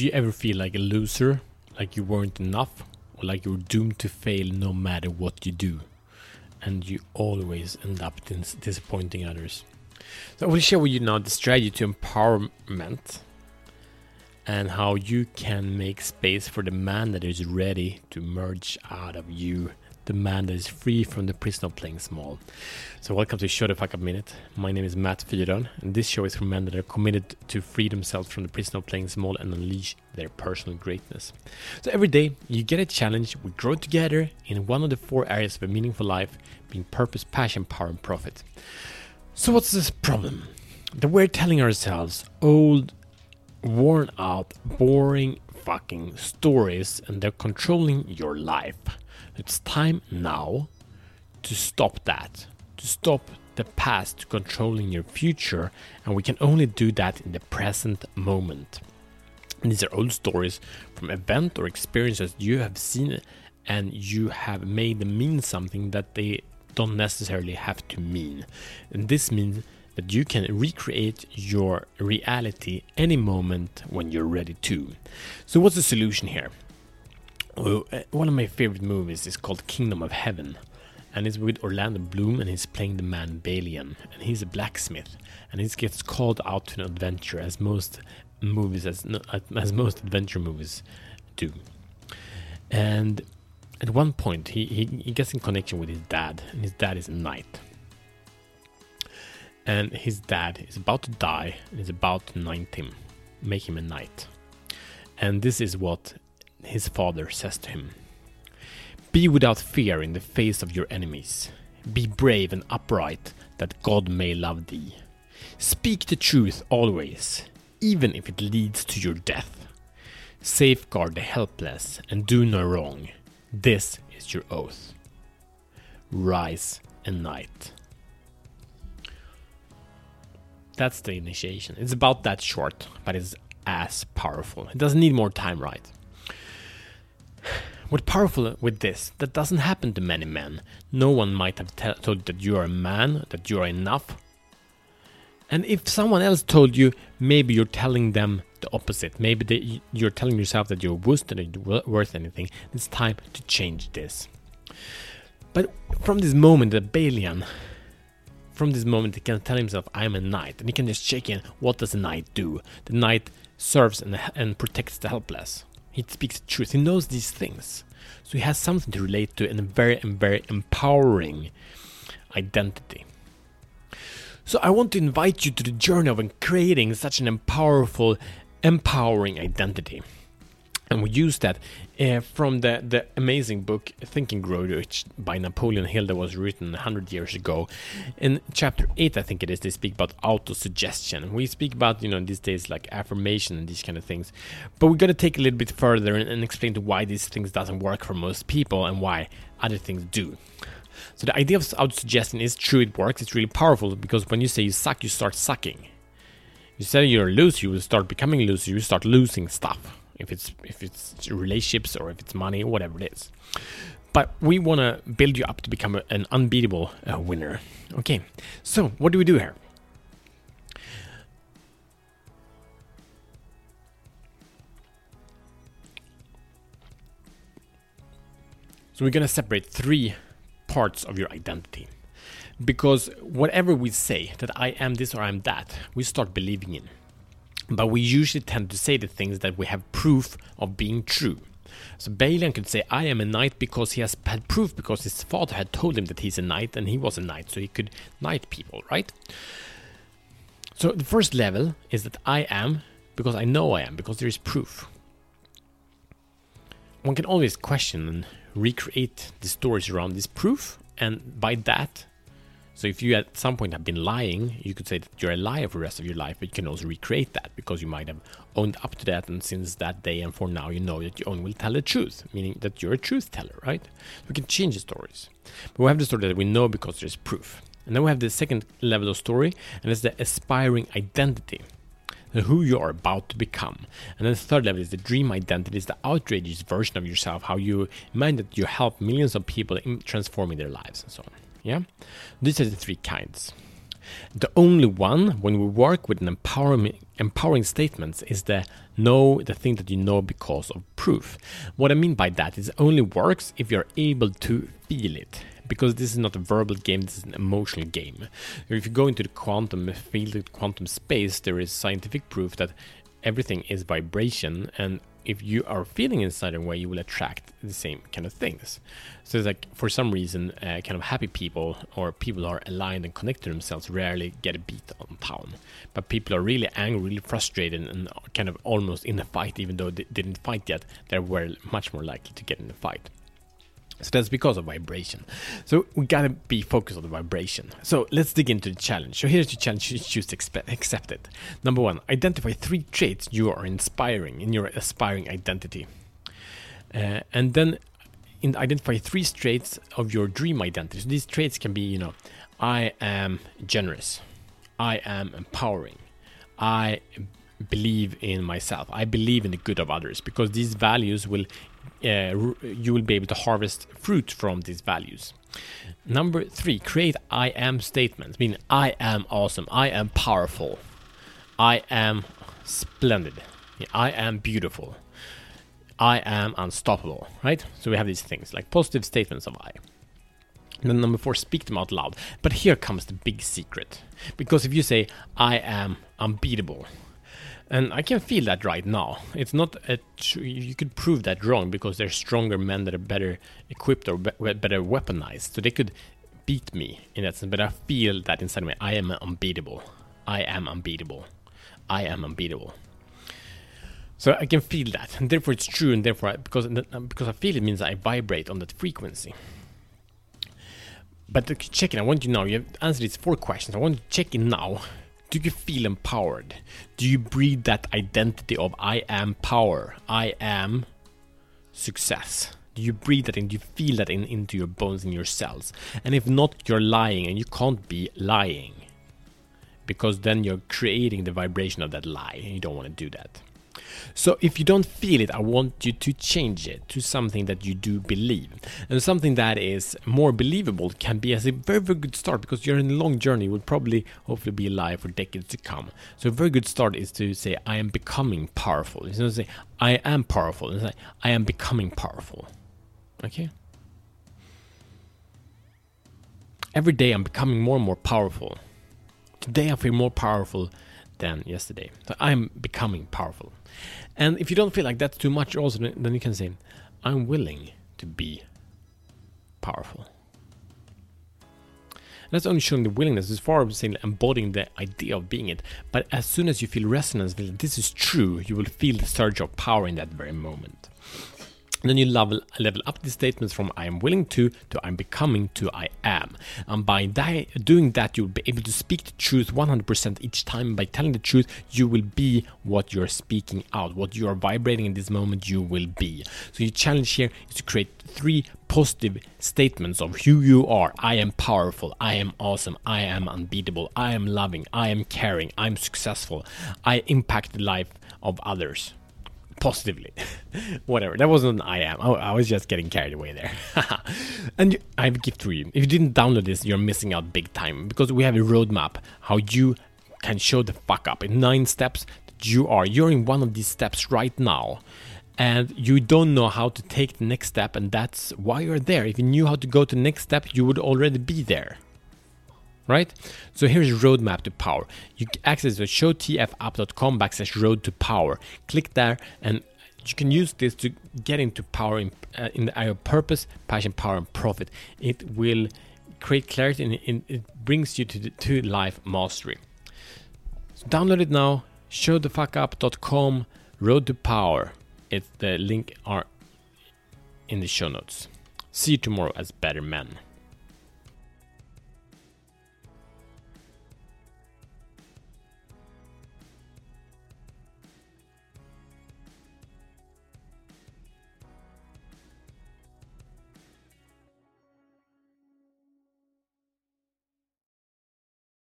Do you ever feel like a loser, like you weren't enough, or like you're doomed to fail no matter what you do? And you always end up dis- disappointing others. So I will share with you now the strategy to empowerment and how you can make space for the man that is ready to merge out of you the man that is free from the prison of playing small. So, welcome to Show the Fuck Up Minute. My name is Matt Fyron, and this show is for men that are committed to free themselves from the prison of playing small and unleash their personal greatness. So, every day you get a challenge, we grow together in one of the four areas of a meaningful life being purpose, passion, power, and profit. So, what's this problem? That we're telling ourselves old, worn out, boring fucking stories, and they're controlling your life. It's time now to stop that, to stop the past controlling your future, and we can only do that in the present moment. And these are old stories from event or experiences you have seen and you have made them mean something that they don't necessarily have to mean. And this means that you can recreate your reality any moment when you're ready to. So, what's the solution here? Uh, one of my favorite movies is called Kingdom of Heaven, and it's with Orlando Bloom, and he's playing the man Balian, and he's a blacksmith, and he gets called out to an adventure, as most movies, as as most adventure movies do. And at one point, he, he, he gets in connection with his dad, and his dad is a knight. And his dad is about to die, and is about to knight him, make him a knight. And this is what his father says to him Be without fear in the face of your enemies. Be brave and upright, that God may love thee. Speak the truth always, even if it leads to your death. Safeguard the helpless and do no wrong. This is your oath. Rise and knight. That's the initiation. It's about that short, but it's as powerful. It doesn't need more time, right? What's powerful with this, that doesn't happen to many men. No one might have told you that you are a man, that you are enough. And if someone else told you, maybe you're telling them the opposite. Maybe they, you're telling yourself that you're worth, that you're worth anything. It's time to change this. But from this moment, the Balian, from this moment, he can tell himself, I'm a knight. And he can just check in, what does a knight do? The knight serves and, and protects the helpless. He speaks truth. He knows these things. So he has something to relate to and a very, very empowering identity. So I want to invite you to the journey of creating such an powerful, empowering identity and we use that uh, from the, the amazing book Think and Grow Rich by Napoleon Hill that was written 100 years ago. In chapter 8, I think it is, they speak about auto-suggestion. We speak about, you know, these days like affirmation and these kind of things. But we're going to take a little bit further and, and explain to why these things doesn't work for most people and why other things do. So the idea of auto-suggestion is true, it works, it's really powerful because when you say you suck, you start sucking. You say you're loose, you will start becoming loose, you start losing stuff if it's if it's relationships or if it's money, whatever it is. But we want to build you up to become a, an unbeatable uh, winner. Okay, so what do we do here? So we're going to separate three parts of your identity. Because whatever we say that I am this or I'm that, we start believing in but we usually tend to say the things that we have proof of being true. So Balian could say, I am a knight because he has had proof because his father had told him that he's a knight and he was a knight, so he could knight people, right? So the first level is that I am because I know I am, because there is proof. One can always question and recreate the stories around this proof, and by that, so if you at some point have been lying, you could say that you're a liar for the rest of your life, but you can also recreate that because you might have owned up to that, and since that day and for now, you know that you only will tell the truth, meaning that you're a truth teller, right? We can change the stories. But we have the story that we know because there's proof. And then we have the second level of story, and it's the aspiring identity. Who you are about to become. And then the third level is the dream identity, is the outrageous version of yourself, how you imagine that you help millions of people in transforming their lives and so on. Yeah, these are the three kinds. The only one when we work with an empowering empowering statements is the know the thing that you know because of proof. What I mean by that is it only works if you're able to feel it. Because this is not a verbal game, this is an emotional game. If you go into the quantum field, quantum space, there is scientific proof that everything is vibration and if you are feeling in a certain way, you will attract the same kind of things. So it's like for some reason, uh, kind of happy people or people who are aligned and connected to themselves rarely get a beat on town. But people are really angry, really frustrated, and kind of almost in a fight, even though they didn't fight yet. They're much more likely to get in a fight. So that's because of vibration. So we gotta be focused on the vibration. So let's dig into the challenge. So here's the challenge you choose to accept it. Number one, identify three traits you are inspiring in your aspiring identity. Uh, and then in identify three traits of your dream identity. So these traits can be, you know, I am generous, I am empowering, I believe in myself, I believe in the good of others, because these values will uh, you will be able to harvest fruit from these values. Number three, create I am statements, meaning I am awesome, I am powerful, I am splendid, I am beautiful, I am unstoppable, right? So we have these things like positive statements of I. Then number four, speak them out loud. But here comes the big secret. Because if you say, I am unbeatable, and I can feel that right now. It's not a tr- you could prove that wrong because there's stronger men that are better equipped or be- better weaponized, so they could beat me in that sense. But I feel that inside me, I am unbeatable. I am unbeatable. I am unbeatable. So I can feel that, and therefore it's true, and therefore I, because because I feel it means I vibrate on that frequency. But check it. I want you now. You have answered these four questions. I want to check in now do you feel empowered? Do you breathe that identity of I am power, I am success? Do you breathe that in? Do you feel that in, into your bones, in your cells? And if not, you're lying and you can't be lying because then you're creating the vibration of that lie and you don't want to do that. So if you don't feel it, I want you to change it to something that you do believe. And something that is more believable can be as a very, very good start because you're in a long journey, you will probably hopefully be alive for decades to come. So a very good start is to say, I am becoming powerful. Instead of say, I am powerful, and say, I am becoming powerful. Okay? Every day I'm becoming more and more powerful. Today I feel more powerful than yesterday. So I'm becoming powerful. And if you don't feel like that's too much, also, then you can say, I'm willing to be powerful. And that's only showing the willingness as far as saying embodying the idea of being it. But as soon as you feel resonance, that this is true, you will feel the surge of power in that very moment. Then you level level up the statements from I am willing to to I'm becoming to I am. And by doing that, you'll be able to speak the truth 100% each time. By telling the truth, you will be what you're speaking out. What you are vibrating in this moment, you will be. So your challenge here is to create three positive statements of who you are. I am powerful. I am awesome. I am unbeatable. I am loving. I am caring. I'm successful. I impact the life of others positively. Whatever. That wasn't I am. I, I, was just getting carried away there. and I have a gift for you. If you didn't download this, you're missing out big time because we have a roadmap how you can show the fuck up in nine steps that you are. You're in one of these steps right now. And you don't know how to take the next step, and that's why you're there. If you knew how to go to the next step, you would already be there right? So here's roadmap to power. You access the showtfapp.com backslash road to power. Click there and you can use this to get into power in, uh, in the area of purpose, passion, power, and profit. It will create clarity and it, it brings you to, the, to life mastery. So download it now. Showthefuckup.com road to power. It's the link are in the show notes. See you tomorrow as better men.